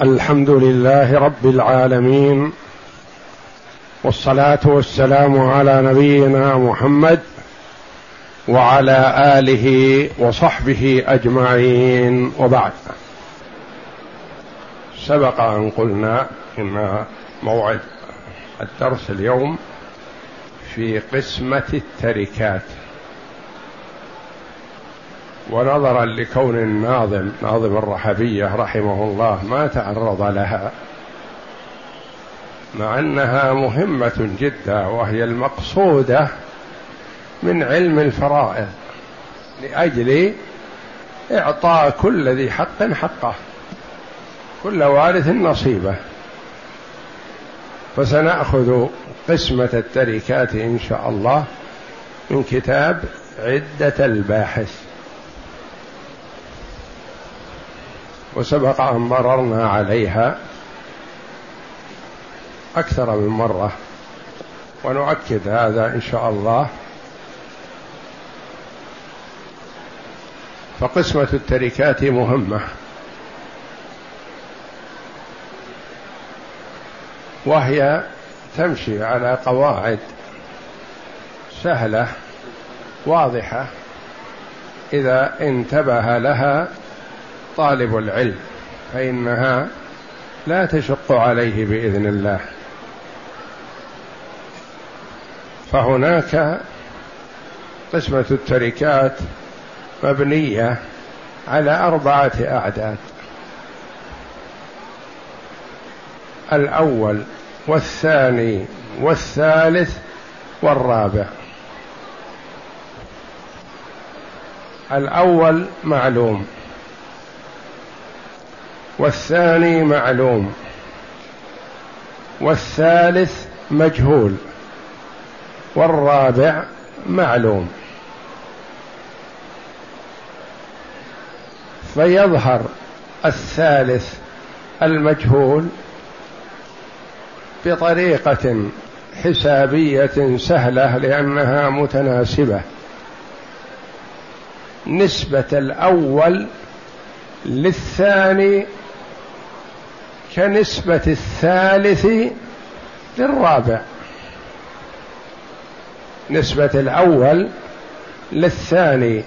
الحمد لله رب العالمين والصلاة والسلام على نبينا محمد وعلى آله وصحبه أجمعين وبعد. سبق أن قلنا إن موعد الدرس اليوم في قسمة التركات. ونظرا لكون الناظم ناظم الرحبية رحمه الله ما تعرض لها مع أنها مهمة جدا وهي المقصودة من علم الفرائض لأجل إعطاء كل ذي حق حقه كل وارث نصيبه. فسنأخذ قسمة التركات إن شاء الله من كتاب عدة الباحث. وسبق ان مررنا عليها أكثر من مرة. ونؤكد هذا إن شاء الله. فقسمة التركات مهمة. وهي تمشي على قواعد سهلة واضحة. إذا انتبه لها طالب العلم فإنها لا تشق عليه بإذن الله. فهناك قسمة التركات مبنية على أربعة أعداد. الأول والثاني والثالث والرابع. الأول معلوم. والثاني معلوم. والثالث مجهول. والرابع معلوم. فيظهر الثالث المجهول بطريقة حسابية سهلة لأنها متناسبة. نسبة الأول للثاني كنسبة الثالث للرابع. نسبة الأول للثاني.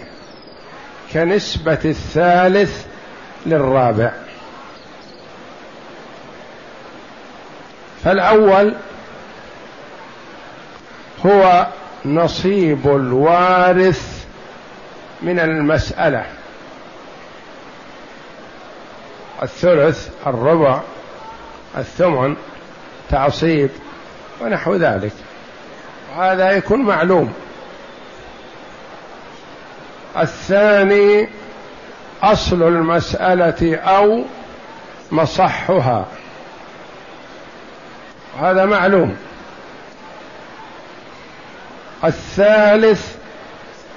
كنسبة الثالث للرابع. فالأول هو نصيب الوارث من المسألة. الثلث الربع الثمن تعصيب ونحو ذلك. وهذا يكون معلوم. الثاني أصل المسألة أو مصحها. هذا معلوم. الثالث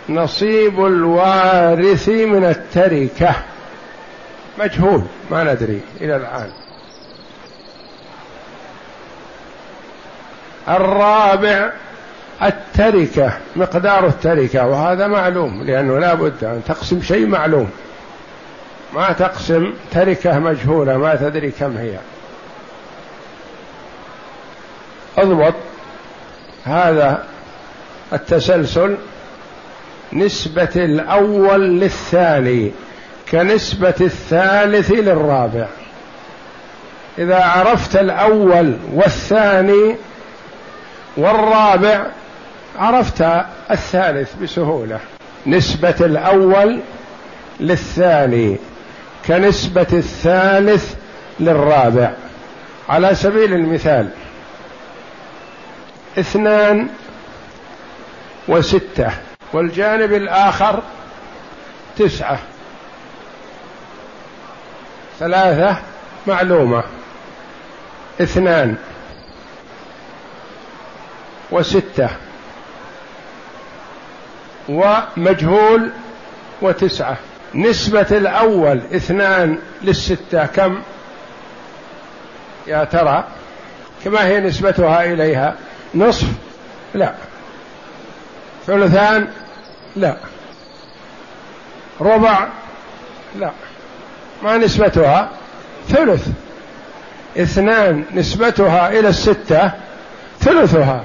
نصيب الوارث من التركة. مجهول ما ندري إلى الآن. الرابع التركة مقدار التركة وهذا معلوم لأنه لا بد أن تقسم شيء معلوم. ما تقسم تركة مجهولة ما تدري كم هي. اضبط. هذا التسلسل نسبة الأول للثاني كنسبة الثالث للرابع. إذا عرفت الأول والثاني والرابع عرفت الثالث بسهولة. نسبة الأول للثاني كنسبة الثالث للرابع. على سبيل المثال اثنان وستة والجانب الآخر تسعة. ثلاثة معلومة. اثنان وستة. ومجهول وتسعة. نسبة الأول اثنان للستة كم؟ يا ترى. كما هي نسبتها إليها. نصف؟ لا. ثلثان؟ لا. ربع؟ لا. ما نسبتها؟ ثلث. اثنان نسبتها إلى الستة ثلثها.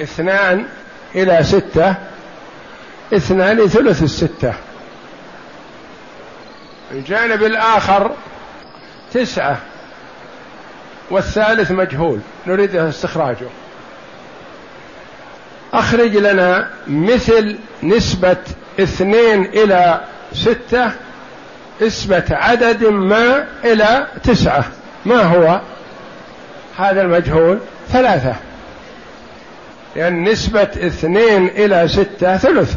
اثنان إلى ستة اثنان ثلث الستة. الجانب الآخر تسعة والثالث مجهول نريد استخراجه. أخرج لنا مثل نسبة اثنين إلى ستة نسبة عدد ما إلى تسعة. ما هو؟ هذا المجهول ثلاثة. لأن نسبة اثنين إلى ستة ثلث.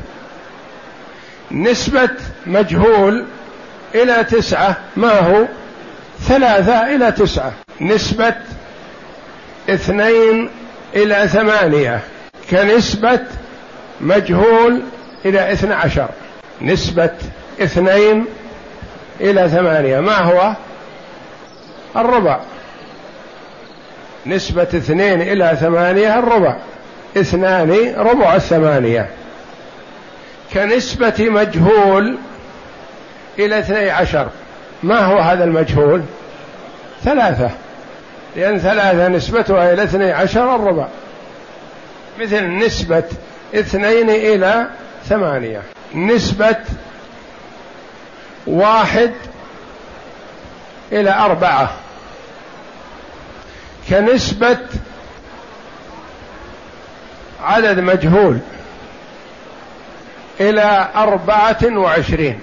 نسبة مجهول إلى تسعة ما هو؟ ثلاثة إلى تسعة. نسبة اثنين إلى ثمانية. كنسبة مجهول إلى اثنى عشر. نسبة اثنين إلى ثمانية. ما هو؟ الربع. نسبة اثنين إلى ثمانية الربع. اثنان ربع الثمانية. كنسبة مجهول إلى اثني عشر. ما هو هذا المجهول؟ ثلاثة. لأن ثلاثة نسبتها إلى اثني عشر الربع. مثل نسبة اثنين إلى ثمانية. نسبة واحد إلى أربعة. كنسبة عدد مجهول إلى أربعة وعشرين.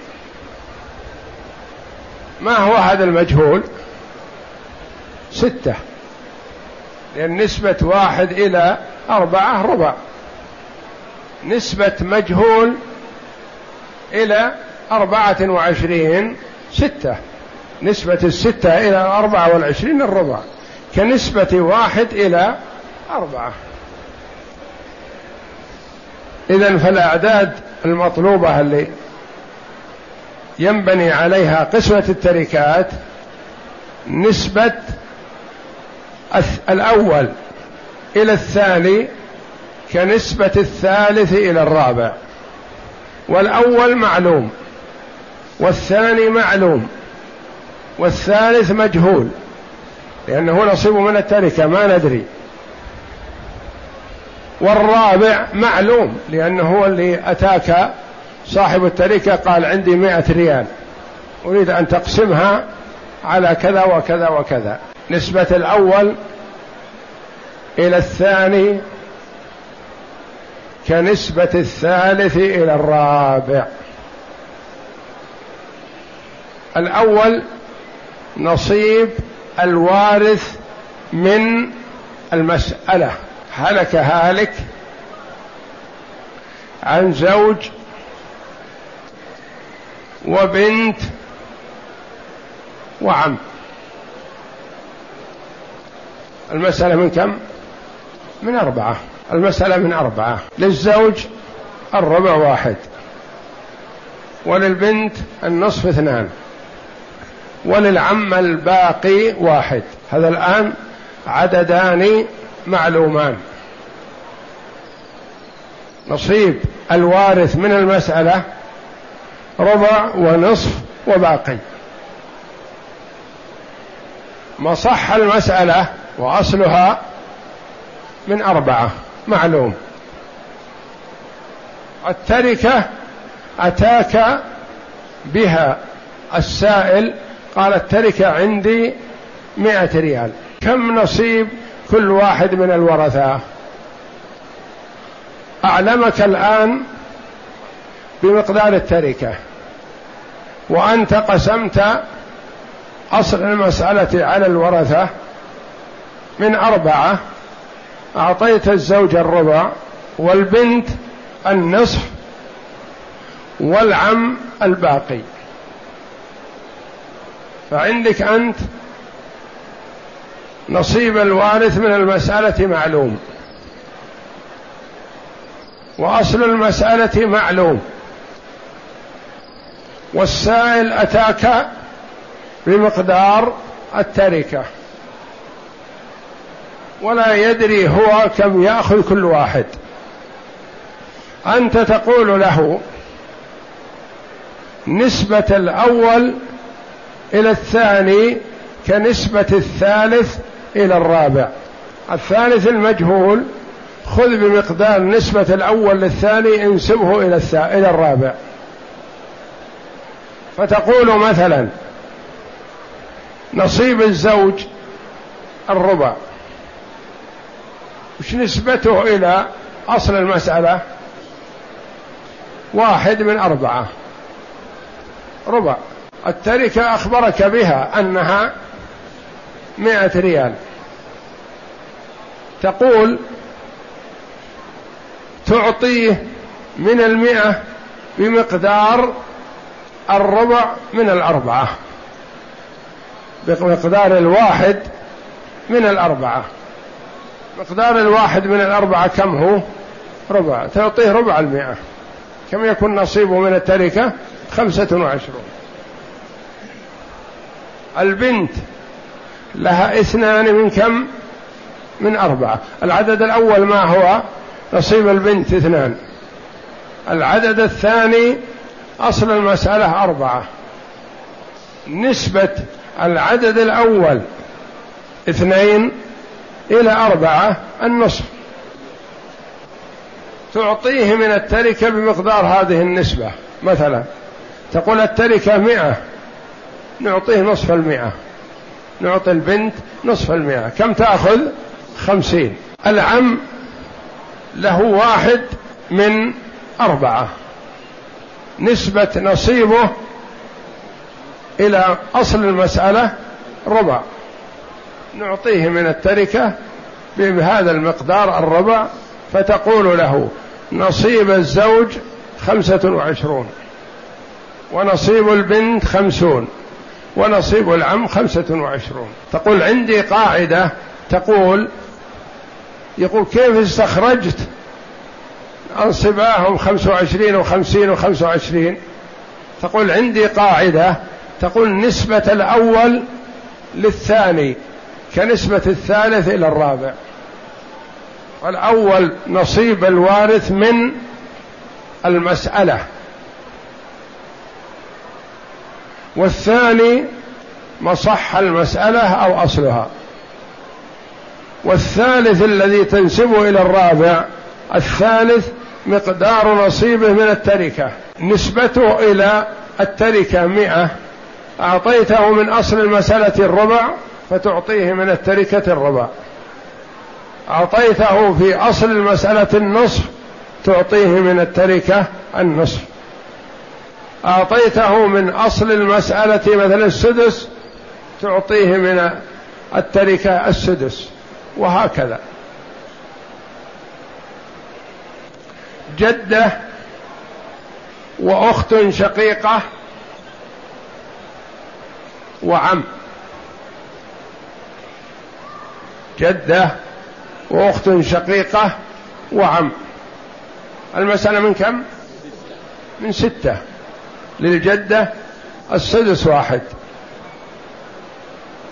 ما هو هذا المجهول؟ ستة. لأن نسبة واحد إلى أربعة ربع. نسبة مجهول إلى أربعة وعشرين ستة. نسبة الستة إلى أربعة والعشرين الربع. كنسبة واحد إلى أربعة. إذا فالأعداد المطلوبة اللي ينبني عليها قسمة التركات نسبة الأول إلى الثاني كنسبة الثالث إلى الرابع. والأول معلوم والثاني معلوم والثالث مجهول لأنه نصيب من التركة ما ندري. والرابع معلوم لأنه هو اللي أتاك صاحب التركة قال عندي مئة ريال أريد أن تقسمها على كذا وكذا وكذا. نسبة الأول إلى الثاني كنسبة الثالث إلى الرابع. الأول نصيب الوارث من المسألة. هلك هالك عن زوج وبنت وعم. المسألة من كم؟ من أربعة. المسألة من أربعة. للزوج الربع واحد وللبنت النصف اثنان وللعم الباقي واحد. هذا الآن عددان معلومان. نصيب الوارث من المسألة ربع ونصف وباقي. مصح المسألة وأصلها من أربعة معلوم. التركة أتاك بها. السائل قال التركة عندي مئة ريال. كم نصيب كل واحد من الورثة. أعلمك الآن بمقدار التركة. وأنت قسمت أصل المسألة على الورثة من أربعة. أعطيت الزوج الربع والبنت النصف والعم الباقي. فعندك أنت نصيب الوارث من المسألة معلوم. وأصل المسألة معلوم. والسائل أتاك بمقدار التركة. ولا يدري هو كم يأخذ كل واحد. أنت تقول له نسبة الأول إلى الثاني كنسبة الثالث إلى الرابع. الثالث المجهول خذ بمقدار نسبة الأول للثاني انسبه إلى إلى الرابع. فتقول مثلا نصيب الزوج الربع. وش نسبته إلى أصل المسألة؟ واحد من أربعة. ربع. التركة أخبرك بها أنها مائة ريال. تقول تعطيه من المئة بمقدار الربع من الأربعة. بمقدار الواحد من الأربعة. مقدار الواحد من الأربعة كم هو؟ ربع. تعطيه ربع المئة. كم يكون نصيبه من التركة؟ خمسة وعشرون. البنت لها اثنان من كم؟ من أربعة. العدد الأول ما هو؟ نصيب البنت اثنان. العدد الثاني أصل المسألة أربعة. نسبة العدد الأول اثنين إلى أربعة النصف. تعطيه من التركة بمقدار هذه النسبة. مثلا تقول التركة مئة نعطيه نصف المئة. نعطي البنت نصف المئة. كم تأخذ؟ خمسين. العم له واحد من أربعة. نسبة نصيبه إلى أصل المسألة ربع. نعطيه من التركة بهذا المقدار الربع فتقول له نصيب الزوج خمسة وعشرون ونصيب البنت خمسون. ونصيب العم خمسة وعشرون. تقول عندي قاعدة تقول يقول كيف استخرجت؟ أنصباهم خمسة وعشرين وخمسين وخمسة وعشرين. تقول عندي قاعدة تقول نسبة الأول للثاني كنسبة الثالث إلى الرابع. والأول نصيب الوارث من المسألة. والثاني مصح المسألة أو أصلها. والثالث الذي تنسبه إلى الرابع الثالث مقدار نصيبه من التركة. نسبته إلى التركة مئة. أعطيته من أصل المسألة الربع فتعطيه من التركة الربع. أعطيته في أصل المسألة النصف تعطيه من التركة النصف. أعطيته من أصل المسألة مثلا السدس تعطيه من التركة السدس وهكذا. جدة وأخت شقيقة وعم. جدة وأخت شقيقة وعم. المسألة من كم؟ من ستة. للجدة السدس واحد.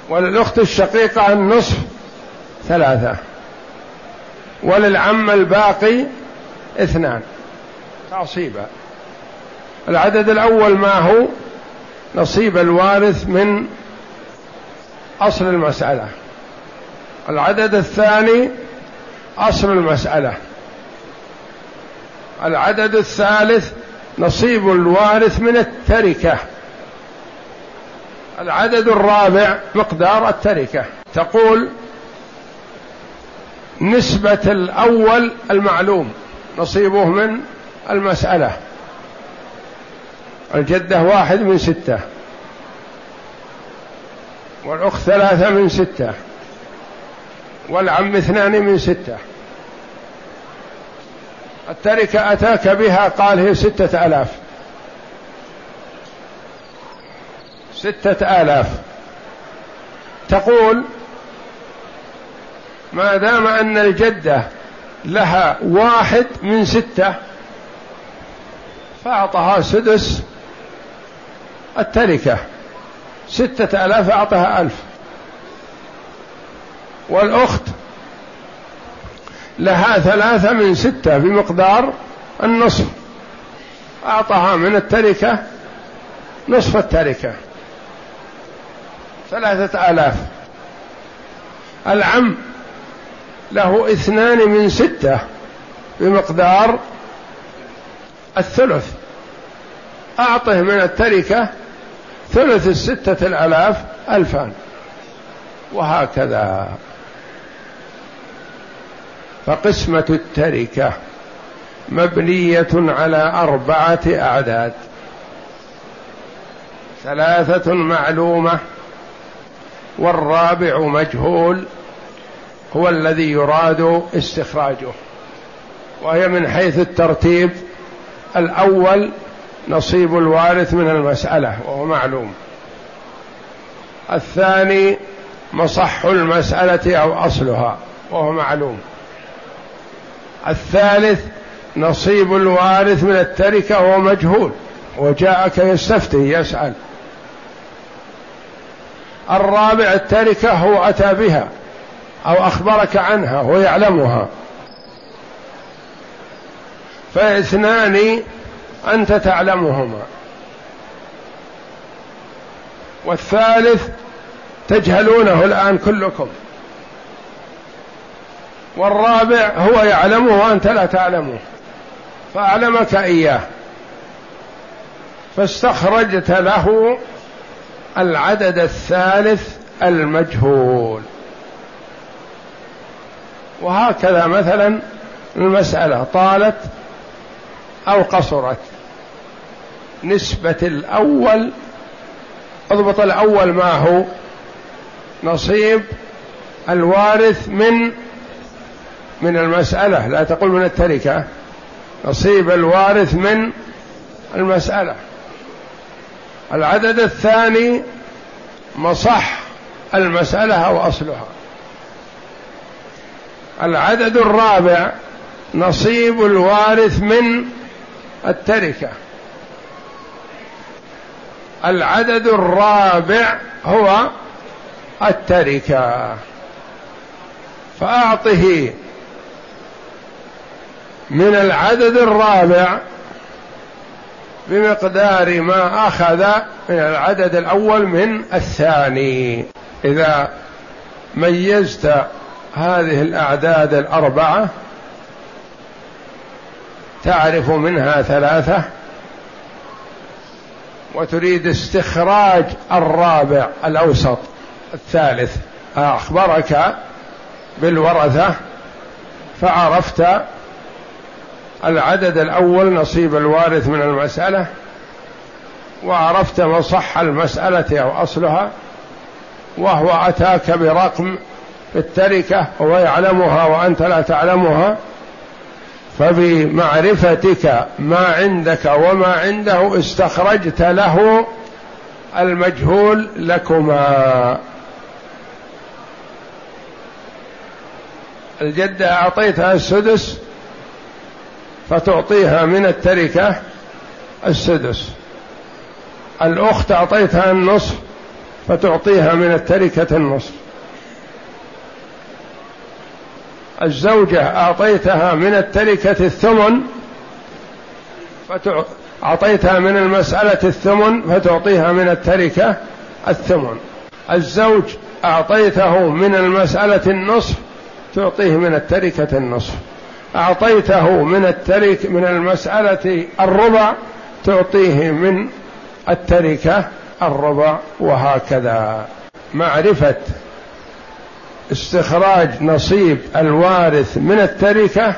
وللأخت الشقيقة النصف ثلاثة. وللعم الباقي اثنان. تعصيبا. العدد الأول ما هو؟ نصيب الوارث من أصل المسألة. العدد الثاني أصل المسألة. العدد الثالث نصيب الوارث من التركة. العدد الرابع مقدار التركة. تقول نسبة الأول المعلوم نصيبه من المسألة. الجدة واحد من ستة. والأخت ثلاثة من ستة. والعم اثنان من ستة. التركة أتاك بها قال هي ستة آلاف. ستة آلاف. تقول ما دام أن الجدة لها واحد من ستة فأعطها سدس التركة. ستة آلاف أعطها ألف. والأخت لها ثلاثة من ستة بمقدار النصف. أعطاها من التركة نصف التركة. ثلاثة آلاف. العم له اثنان من ستة بمقدار الثلث. أعطه من التركة ثلث الستة الآلاف ألفان وهكذا. فقسمة التركة مبنية على أربعة أعداد. ثلاثة معلومة والرابع مجهول هو الذي يراد استخراجه وهي من حيث الترتيب الأول نصيب الوارث من المسألة وهو معلوم. الثاني مصح المسألة أو أصلها وهو معلوم. الثالث نصيب الوارث من التركة وهو مجهول وجاءك يستفتي يسأل. الرابع التركة هو أتى بها أو أخبرك عنها ويعلمها فاثنان أنت تعلمهما. والثالث تجهلونه الآن كلكم. والرابع هو يعلمه وأنت لا تعلمه. فأعلمك إياه. فاستخرجت له العدد الثالث المجهول. وهكذا مثلا المسألة طالت أو قصرت. نسبة الأول أضبط الأول ما هو؟ نصيب الوارث من من المسألة لا تقول من التركة. نصيب الوارث من المسألة. العدد الثاني مصح المسألة أو أصلها. العدد الرابع نصيب الوارث من التركة. العدد الرابع هو التركة. فأعطه من العدد الرابع بمقدار ما أخذ من العدد الأول من الثاني. إذا ميزت هذه الأعداد الأربعة تعرف منها ثلاثة وتريد استخراج الرابع الأوسط الثالث. أخبرك بالورثة فعرفت العدد الأول نصيب الوارث من المسألة وعرفت مصح المسألة أو أصلها وهو أتاك برقم في التركة هو يعلمها وأنت لا تعلمها فبمعرفتك ما عندك وما عنده استخرجت له المجهول لكما. الجدة أعطيتها السدس فتعطيها من التركة السدس. الأخت أعطيتها النصف فتعطيها من التركة النصف. الزوجة أعطيتها من التركة الثمن أعطيتها من المسألة الثمن فتعطيها من التركة الثمن. الزوج أعطيته من المسألة النصف تعطيه من التركة النصف. أعطيته من الترك من المسألة الربع تعطيه من التركة الربع وهكذا. معرفة استخراج نصيب الوارث من التركة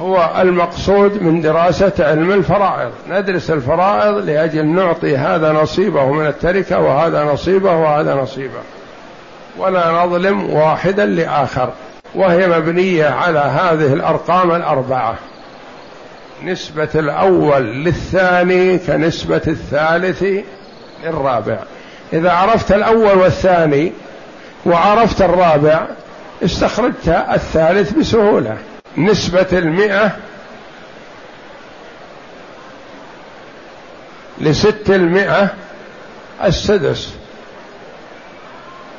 هو المقصود من دراسة علم الفرائض. ندرس الفرائض لأجل نعطي هذا نصيبه من التركة وهذا نصيبه وهذا نصيبه. ولا نظلم واحدا لآخر. وهي مبنية على هذه الأرقام الأربعة. نسبة الأول للثاني كنسبة الثالث للرابع. إذا عرفت الأول والثاني وعرفت الرابع استخرجت الثالث بسهولة. نسبة المئة لست المئة السدس.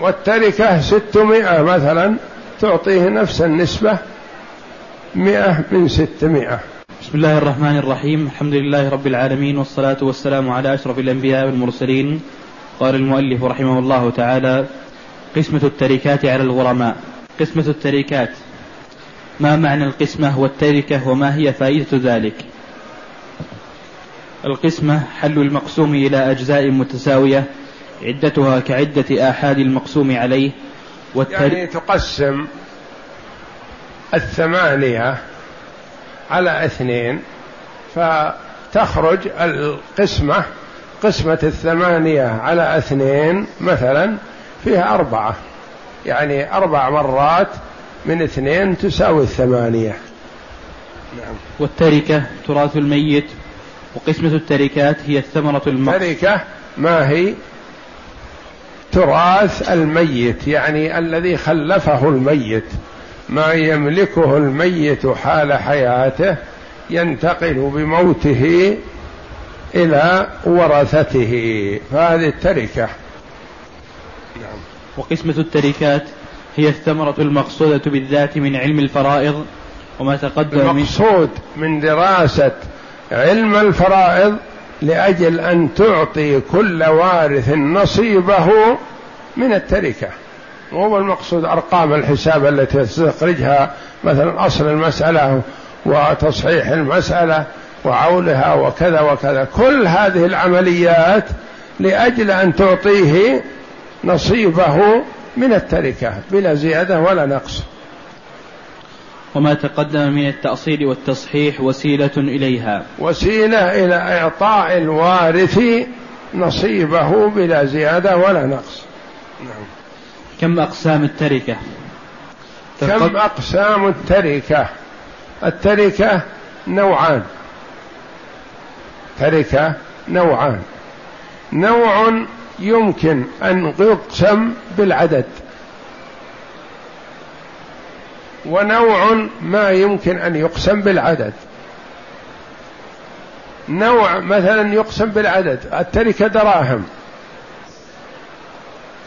والتركة ستمائة مثلا. تعطيه نفس النسبة مئة من ستمائة. بسم الله الرحمن الرحيم. الحمد لله رب العالمين والصلاة والسلام على أشرف الأنبياء والمرسلين. قال المؤلف رحمه الله تعالى قسمة التركات على الغرماء. قسمة التركات. ما معنى القسمة والتركة وما هي فائدة ذلك؟ القسمة حل المقسوم إلى أجزاء متساوية عدتها كعدة آحاد المقسوم عليه والتر... يعني تقسم الثمانية على اثنين فتخرج القسمة قسمة الثمانية على اثنين مثلا فيها أربعة. يعني أربع مرات من اثنين تساوي الثمانية. نعم. والتركة تراث الميت وقسمة التركات هي الثمرة المقص. تركة ما هي؟ تراث الميت يعني الذي خلفه الميت. ما يملكه الميت حال حياته ينتقل بموته إلى ورثته. فهذه التركة. نعم. وقسمة التركات هي الثمرة المقصودة بالذات من علم الفرائض وما تقدم المقصود من دراسة علم الفرائض لأجل أن تعطي كل وارث نصيبه من التركة. هو المقصود أرقام الحساب التي تستخرجها مثلا أصل المسألة وتصحيح المسألة وعولها وكذا وكذا. كل هذه العمليات لأجل أن تعطيه نصيبه من التركة بلا زيادة ولا نقص. وما تقدم من التأصيل والتصحيح وسيلة إليها. وسيلة إلى إعطاء الوارث نصيبه بلا زيادة ولا نقص. نعم. كم أقسام التركة؟ كم أقسام التركة؟ التركة نوعان. تركة نوعان. نوع يمكن أن يقسم بالعدد. ونوع ما يمكن أن يقسم بالعدد. نوع مثلا يقسم بالعدد. التركة دراهم.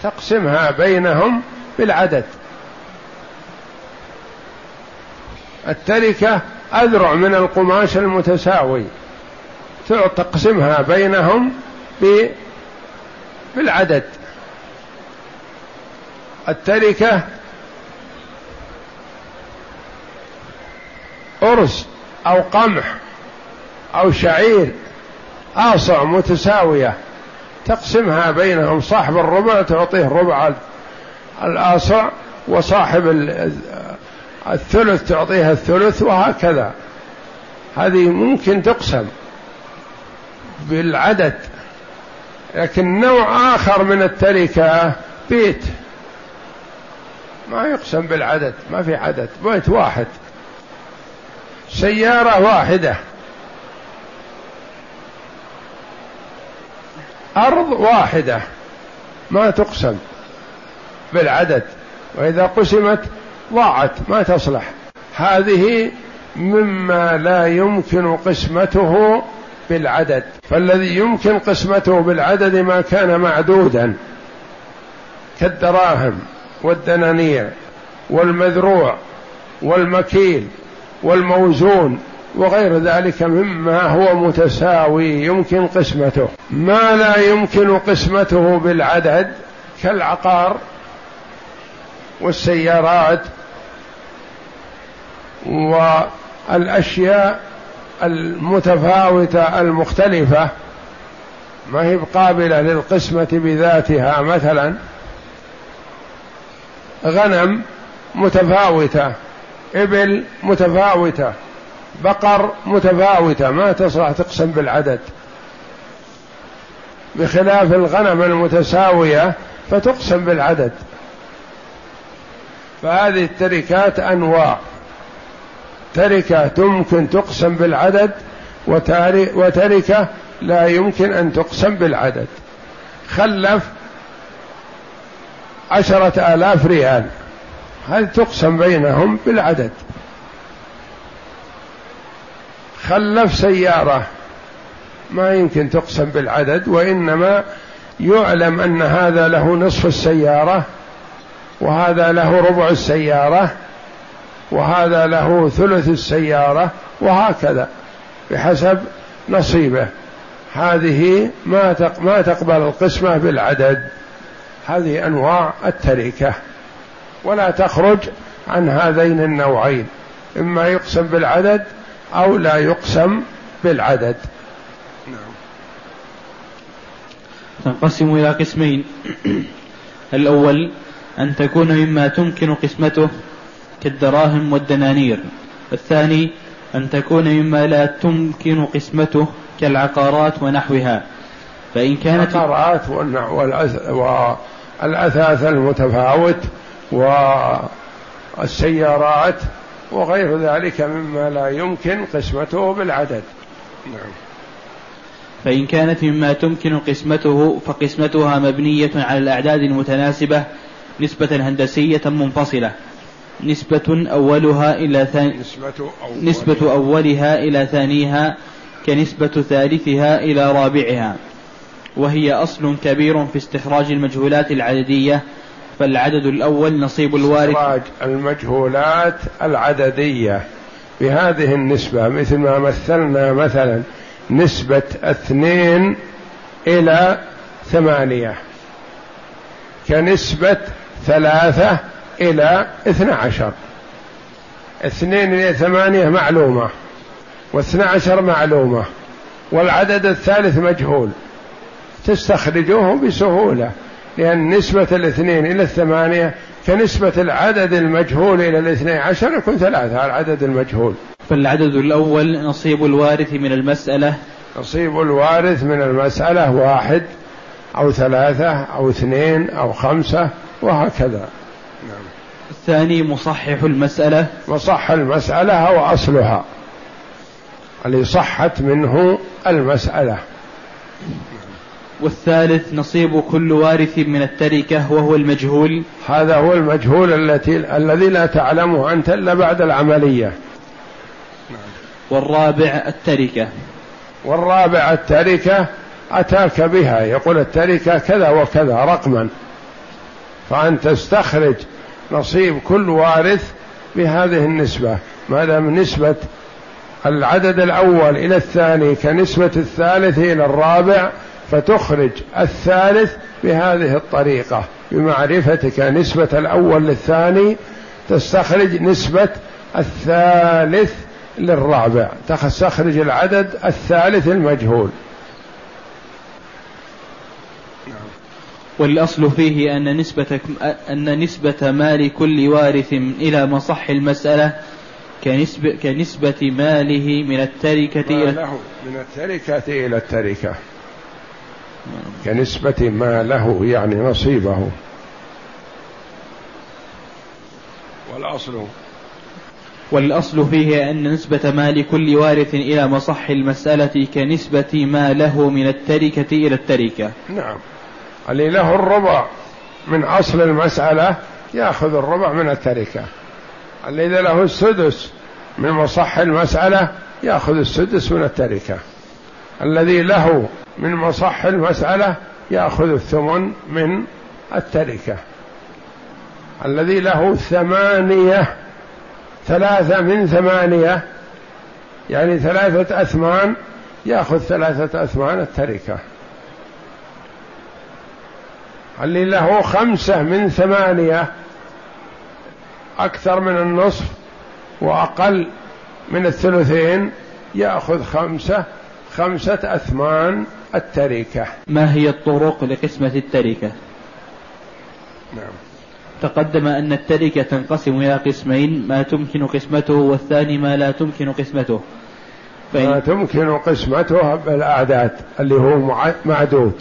تقسمها بينهم بالعدد. التركة أذرع من القماش المتساوي. تقسمها بينهم بالعدد. التركة أرز أو قمح أو شعير آصع متساوية تقسمها بينهم صاحب الربع تعطيه ربع الآصع وصاحب الثلث تعطيها الثلث وهكذا. هذه ممكن تقسم بالعدد لكن نوع آخر من التركة بيت. ما يقسم بالعدد ما في عدد بيت واحد. سيارة واحدة. أرض واحدة. ما تقسم بالعدد. وإذا قسمت ضاعت ما تصلح. هذه مما لا يمكن قسمته بالعدد. فالذي يمكن قسمته بالعدد ما كان معدودا. كالدراهم والدنانير والمذروع والمكيل والموزون وغير ذلك مما هو متساوي يمكن قسمته. ما لا يمكن قسمته بالعدد كالعقار والسيارات والأشياء المتفاوتة المختلفة. ما هي قابلة للقسمة بذاتها؟ مثلا غنم متفاوتة. إبل متفاوتة بقر متفاوتة ما تصلح تقسم بالعدد. بخلاف الغنم المتساوية فتقسم بالعدد. فهذه التركات أنواع. تركة يمكن تقسم بالعدد وتركة لا يمكن أن تقسم بالعدد. خلف عشرة آلاف ريال. هل تقسم بينهم بالعدد؟ خلف سيارة ما يمكن تقسم بالعدد وإنما يعلم أن هذا له نصف السيارة وهذا له ربع السيارة وهذا له ثلث السيارة وهكذا بحسب نصيبه. هذه ما ما تقبل القسمة بالعدد. هذه أنواع التركة. ولا تخرج عن هذين النوعين إما يقسم بالعدد أو لا يقسم بالعدد. نعم. تنقسم إلى قسمين. الأول أن تكون مما تمكن قسمته كالدراهم والدنانير. الثاني أن تكون مما لا تمكن قسمته كالعقارات ونحوها. فإن كانت العقارات والأثاث المتفاوت والسيارات وغير ذلك مما لا يمكن قسمته بالعدد. نعم. فإن كانت مما تمكن قسمته فقسمتها مبنية على الأعداد المتناسبة نسبة هندسية منفصلة. نسبة أولها إلى ثاني نسبة, أولها. نسبة أولها إلى ثانيها كنسبة ثالثها إلى رابعها. وهي أصل كبير في استخراج المجهولات العددية فالعدد الأول نصيب الوارث. استخراج المجهولات العددية بهذه النسبة مثل ما مثلنا مثلا نسبة اثنين إلى ثمانية كنسبة ثلاثة إلى اثنى عشر. اثنين إلى ثمانية معلومة واثنى عشر معلومة والعدد الثالث مجهول. تستخرجوه بسهولة. لأن نسبة الاثنين إلى الثمانية كنسبة العدد المجهول إلى الاثني عشر يكون ثلاثة العدد المجهول. فالعدد الأول نصيب الوارث من المسألة. نصيب الوارث من المسألة واحد أو ثلاثة أو اثنين أو خمسة وهكذا. نعم. الثاني مصحح المسألة. مصح المسألة أو أصلها. اللي صحت منه المسألة. والثالث نصيب كل وارث من التركة وهو المجهول. هذا هو المجهول التي الذي لا تعلمه أنت إلا بعد العملية. والرابع التركة. والرابع التركة أتاك بها. يقول التركة كذا وكذا رقما. فأن تستخرج نصيب كل وارث بهذه النسبة. ما دام نسبة العدد الأول إلى الثاني كنسبة الثالث إلى الرابع فتخرج الثالث بهذه الطريقة بمعرفتك نسبة الأول للثاني تستخرج نسبة الثالث للرابع تستخرج العدد الثالث المجهول. والأصل فيه أن نسبة أن نسبة مال كل وارث إلى مصح المسألة كنسبة, كنسبة ماله من التركة إلى له من التركة إلى التركة. كنسبة ما له يعني نصيبه. والأصل. والأصل فيه أن نسبة مال كل وارث إلى مصح المسألة كنسبة ما له من التركة إلى التركة. نعم. اللي له الربع من أصل المسألة يأخذ الربع من التركة. الذي له السدس من مصح المسألة يأخذ السدس من التركة. الذي له من مصح المسألة يأخذ الثمن من التركة. الذي له ثمانية ثلاثة من ثمانية يعني ثلاثة أثمان يأخذ ثلاثة أثمان التركة. اللي له خمسة من ثمانية أكثر من النصف وأقل من الثلثين يأخذ خمسة خمسة أثمان التركة. ما هي الطرق لقسمة التركة؟ نعم. تقدم أن التركة تنقسم إلى قسمين ما تمكن قسمته والثاني ما لا تمكن قسمته. فإن ما تمكن قسمته بالأعداد اللي هو معدود.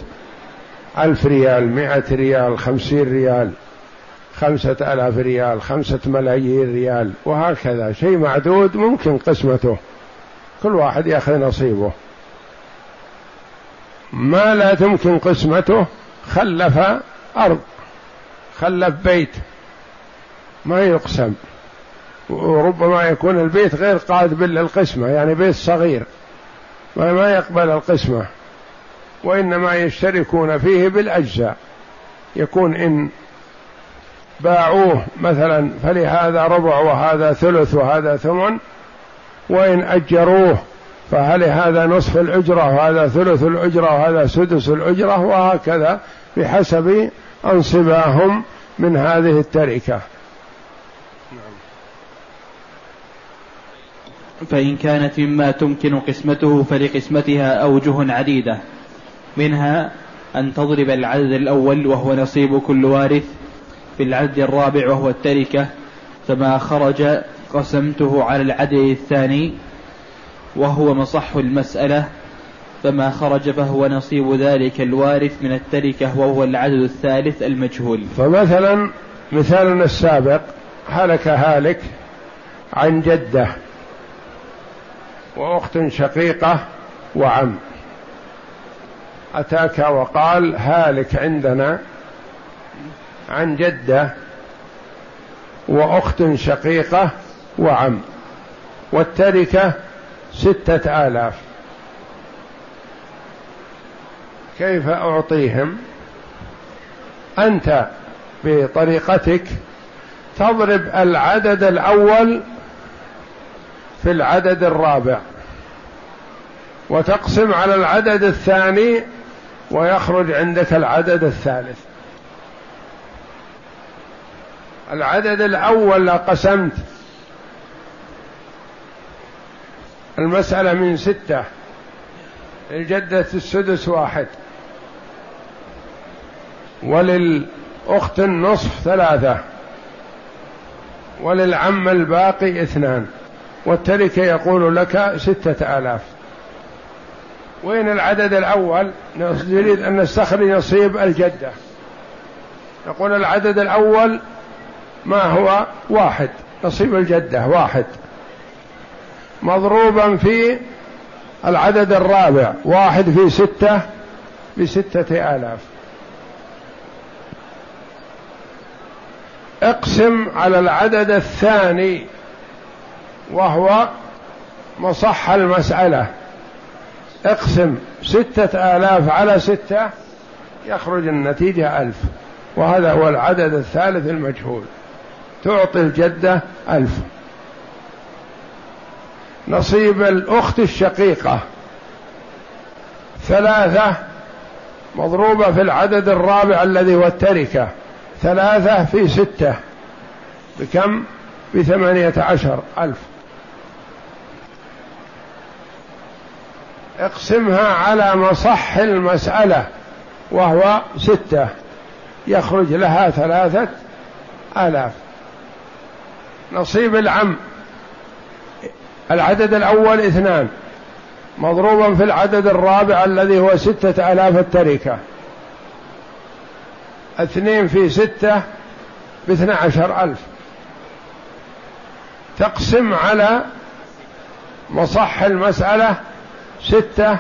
ألف ريال مئة ريال خمسين ريال خمسة ألاف ريال خمسة ملايين ريال وهكذا. شيء معدود ممكن قسمته. كل واحد يأخذ نصيبه. ما لا تمكن قسمته خلف أرض خلف بيت. ما يقسم. وربما يكون البيت غير قابل للقسمة يعني بيت صغير. ما يقبل القسمة. وإنما يشتركون فيه بالأجزاء. يكون إن باعوه مثلا فلهذا ربع وهذا ثلث وهذا ثمن وإن أجروه فهل هذا نصف الأجرة وهذا ثلث الأجرة وهذا سدس الأجرة وهكذا بحسب أنصباهم من هذه التركة. فإن كانت مما تمكن قسمته فلقسمتها أوجه عديدة. منها أن تضرب العدد الأول وهو نصيب كل وارث في العدد الرابع وهو التركة فما خرج قسمته على العدد الثاني وهو مصح المسألة فما خرج فهو نصيب ذلك الوارث من التركة وهو العدد الثالث المجهول. فمثلا مثالنا السابق هلك هالك عن جدة وأخت شقيقة وعم. أتاك وقال هالك عندنا عن جدة وأخت شقيقة وعم. والتركة ستة آلاف. كيف أعطيهم؟ أنت بطريقتك تضرب العدد الأول في العدد الرابع وتقسم على العدد الثاني ويخرج عندك العدد الثالث. العدد الأول قسمت المسألة من ستة. الجدة السدس واحد. وللأخت النصف ثلاثة. وللعم الباقي اثنان. والتركة يقول لك ستة آلاف. وين العدد الأول؟ نريد أن نستخرج نصيب الجدة. نقول العدد الأول ما هو؟ واحد. نصيب الجدة واحد. مضروبا في العدد الرابع واحد في ستة بستة آلاف. اقسم على العدد الثاني وهو مصح المسألة. اقسم ستة آلاف على ستة يخرج النتيجة ألف وهذا هو العدد الثالث المجهول. تعطي الجدة ألف. نصيب الأخت الشقيقة. ثلاثة مضروبة في العدد الرابع الذي هو التركة. ثلاثة في ستة. بكم؟ بثمانية عشر ألف. اقسمها على مصح المسألة وهو ستة. يخرج لها ثلاثة آلاف. نصيب العم. العدد الأول اثنان. مضروبا في العدد الرابع الذي هو ستة آلاف التركة. اثنين في ستة باثنى عشر ألف. تقسم على مصح المسألة ستة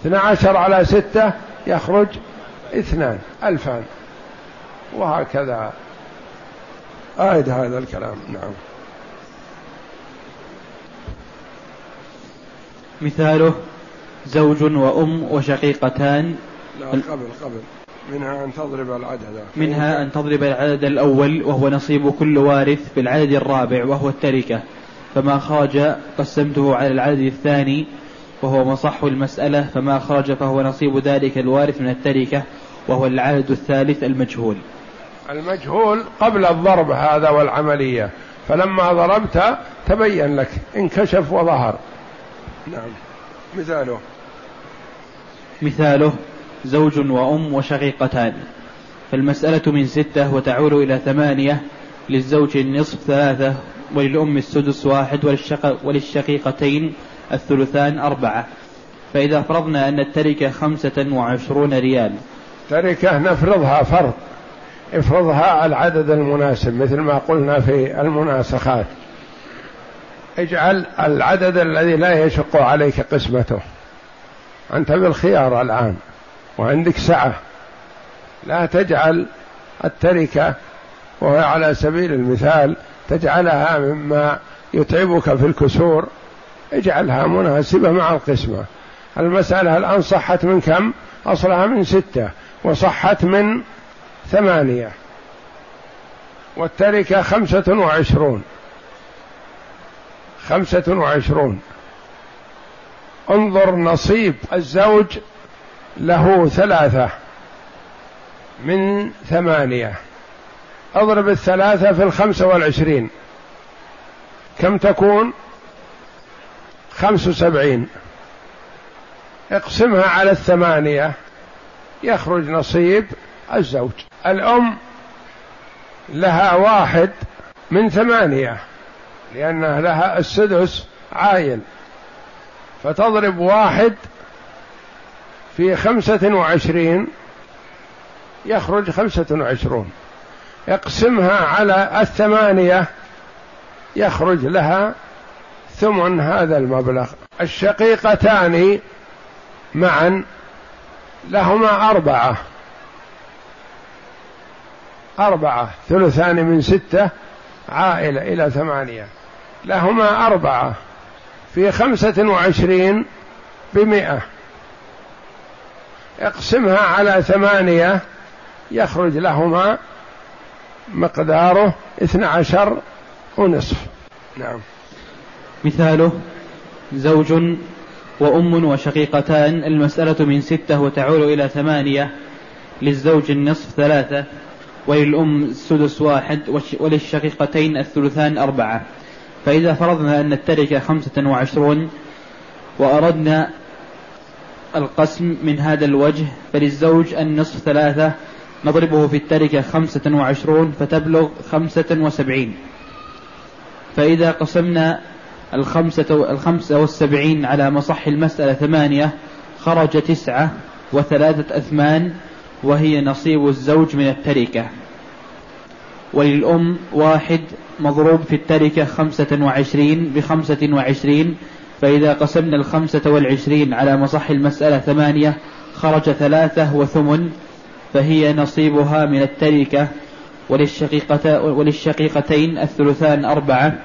اثنى عشر على ستة يخرج اثنان ألفان. وهكذا. آيد هذا الكلام. نعم. مثاله زوج وأم وشقيقتان. لا قبل قبل. منها أن تضرب العدد. منها أن تضرب العدد الأول وهو نصيب كل وارث بالعدد الرابع وهو التركة. فما خرج قسمته على العدد الثاني وهو مصح المسألة. فما خرج فهو نصيب ذلك الوارث من التركة وهو العدد الثالث المجهول. المجهول قبل الضرب هذا والعملية. فلما ضربت تبين لك انكشف وظهر. نعم. مثاله. مثاله زوج وأم وشقيقتان. فالمسألة من ستة وتعول إلى ثمانية للزوج النصف ثلاثة وللأم السدس واحد وللشق وللشقيقتين الثلثان أربعة. فإذا فرضنا أن التركة خمسة وعشرون ريال. تركة نفرضها فرض. افرضها العدد المناسب مثل ما قلنا في المناسخات. اجعل العدد الذي لا يشق عليك قسمته. أنت بالخيار الآن وعندك سعة. لا تجعل التركة وهي على سبيل المثال تجعلها مما يتعبك في الكسور. اجعلها مناسبة مع القسمة. المسألة الآن صحت من كم؟ أصلها من ستة وصحت من ثمانية. والتركة خمسة وعشرون. خمسة وعشرون. انظر نصيب الزوج له ثلاثة من ثمانية. اضرب الثلاثة في الخمسة والعشرين. كم تكون؟ خمس وسبعين. اقسمها على الثمانية. يخرج نصيب الزوج. الأم لها واحد من ثمانية. لأن لها السدس عايل فتضرب واحد في خمسة وعشرين يخرج خمسة وعشرون. اقسمها على الثمانية يخرج لها ثمن هذا المبلغ. الشقيقتان معا لهما أربعة. أربعة ثلثان من ستة عائلة إلى ثمانية. لهما أربعة في خمسة وعشرين بمئة. اقسمها على ثمانية يخرج لهما مقداره اثنى عشر ونصف. نعم. مثاله زوج وأم وشقيقتان المسألة من ستة وتعول إلى ثمانية للزوج النصف ثلاثة وللأم السدس واحد وللشقيقتين الثلثان أربعة. فإذا فرضنا أن التركة خمسة وعشرون وأردنا القسم من هذا الوجه فللزوج النصف ثلاثة نضربه في التركة خمسة وعشرون فتبلغ خمسة وسبعين. فإذا قسمنا الخمسة, الخمسة والسبعين على مصح المسألة ثمانية خرج تسعة وثلاثة أثمان وهي نصيب الزوج من التركة. وللأم واحد مضروب في التركة خمسة وعشرين بخمسة وعشرين فإذا قسمنا الخمسة والعشرين على مصح المسألة ثمانية خرج ثلاثة وثمن فهي نصيبها من التركة وللشقيقتين الثلثان أربعة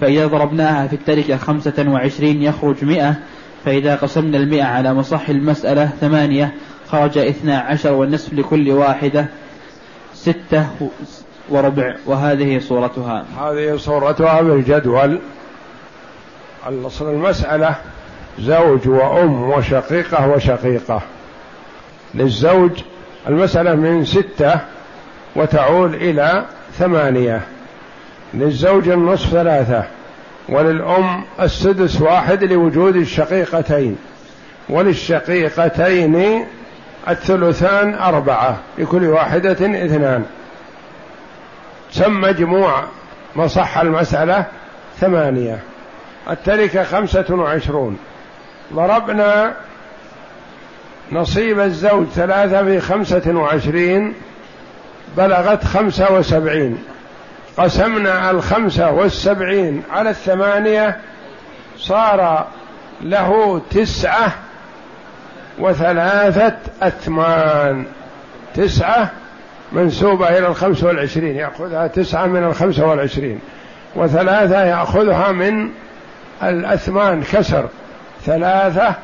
فإذا ضربناها في التركة خمسة وعشرين يخرج مئة فإذا قسمنا المئة على مصح المسألة ثمانية خرج اثنا عشر والنصف لكل واحدة ستة وربع وهذه صورتها. هذه صورتها بالجدول. الأصل المسألة زوج وأم وشقيقة وشقيقة. للزوج المسألة من ستة وتعود إلى ثمانية. للزوج النصف ثلاثة. وللأم السدس واحد لوجود الشقيقتين. وللشقيقتين الثلثان أربعة. لكل واحدة اثنان. سم مجموع مصح المسألة ثمانية. التركة خمسة وعشرون. ضربنا نصيب الزوج ثلاثة في خمسة وعشرين بلغت خمسة وسبعين. قسمنا الخمسة والسبعين على الثمانية صار له تسعة وثلاثة أثمان. تسعة منسوبة إلى الخمس والعشرين يأخذها تسعة من الخمسة والعشرين وثلاثة يأخذها من الأثمان كسر. ثلاثة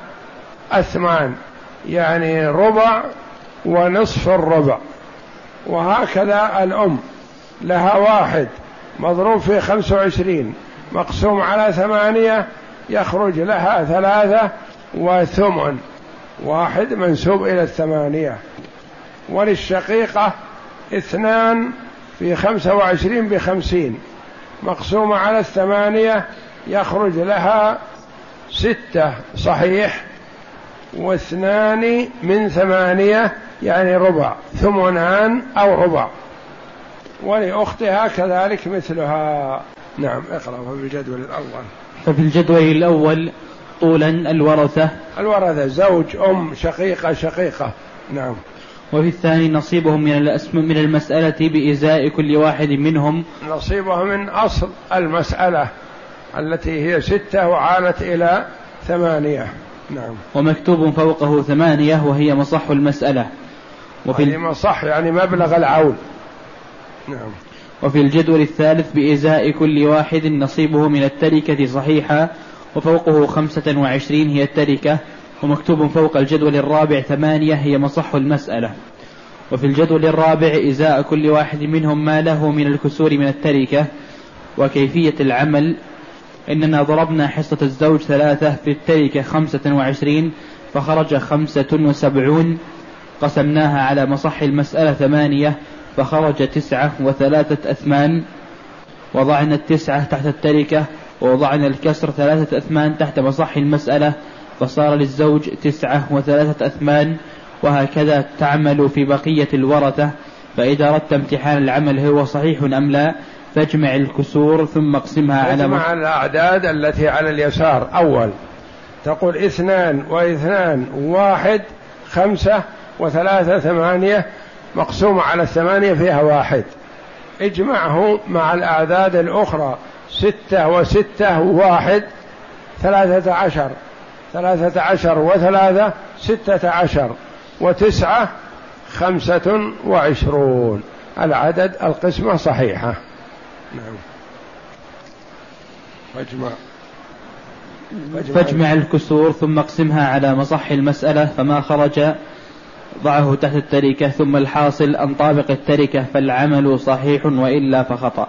أثمان يعني ربع ونصف الربع. وهكذا الأم لها واحد مضروب في خمسة وعشرين مقسوم على ثمانية يخرج لها ثلاثة وثمن. واحد منسوب إلى الثمانية. وللشقيقة اثنان في خمسة وعشرين بخمسين. مقسومة على الثمانية يخرج لها ستة صحيح؟ واثنان من ثمانية يعني ربع ثمنان أو ربع. ولأختها كذلك مثلها. نعم اقرأ في الجدول الأول. ففي الجدول الأول طولا الورثة. الورثة زوج أم شقيقة شقيقة. نعم. وفي الثاني نصيبهم من من المسألة بإزاء كل واحد منهم. نصيبهم من أصل المسألة التي هي ستة وعالت إلى ثمانية. نعم. ومكتوب فوقه ثمانية وهي مصح المسألة. وفي يعني مصح يعني مبلغ العول نعم. وفي الجدول الثالث بإزاء كل واحد نصيبه من التركة صحيحة وفوقه خمسة وعشرين هي التركة. ومكتوب فوق الجدول الرابع ثمانية هي مصح المسألة. وفي الجدول الرابع إزاء كل واحد منهم ما له من الكسور من التركة وكيفية العمل. إننا ضربنا حصة الزوج ثلاثة في التركة خمسة وعشرين فخرج خمسة وسبعون. قسمناها على مصح المسألة ثمانية فخرج تسعة وثلاثة أثمان. وضعنا التسعة تحت التركة ووضعنا الكسر ثلاثة أثمان تحت مصح المسألة. فصار للزوج تسعة وثلاثة أثمان وهكذا تعمل في بقية الورثة. فإذا أردت امتحان العمل هو صحيح أم لا فاجمع الكسور ثم اقسمها على اجمع الأعداد التي على اليسار. أول تقول اثنان واثنان واحد خمسة وثلاثة ثمانية مقسومة على الثمانية فيها واحد. اجمعه مع الأعداد الأخرى ستة وستة واحد ثلاثة عشر. ثلاثة عشر وثلاثة ستة عشر وتسعة خمسة وعشرون. العدد القسمة صحيحة. نعم. فاجمع. فاجمع. الكسور ثم اقسمها على مصح المسألة فما خرج؟ ضعه تحت التركة ثم الحاصل أن طابق التركة فالعمل صحيح وإلا فخطأ.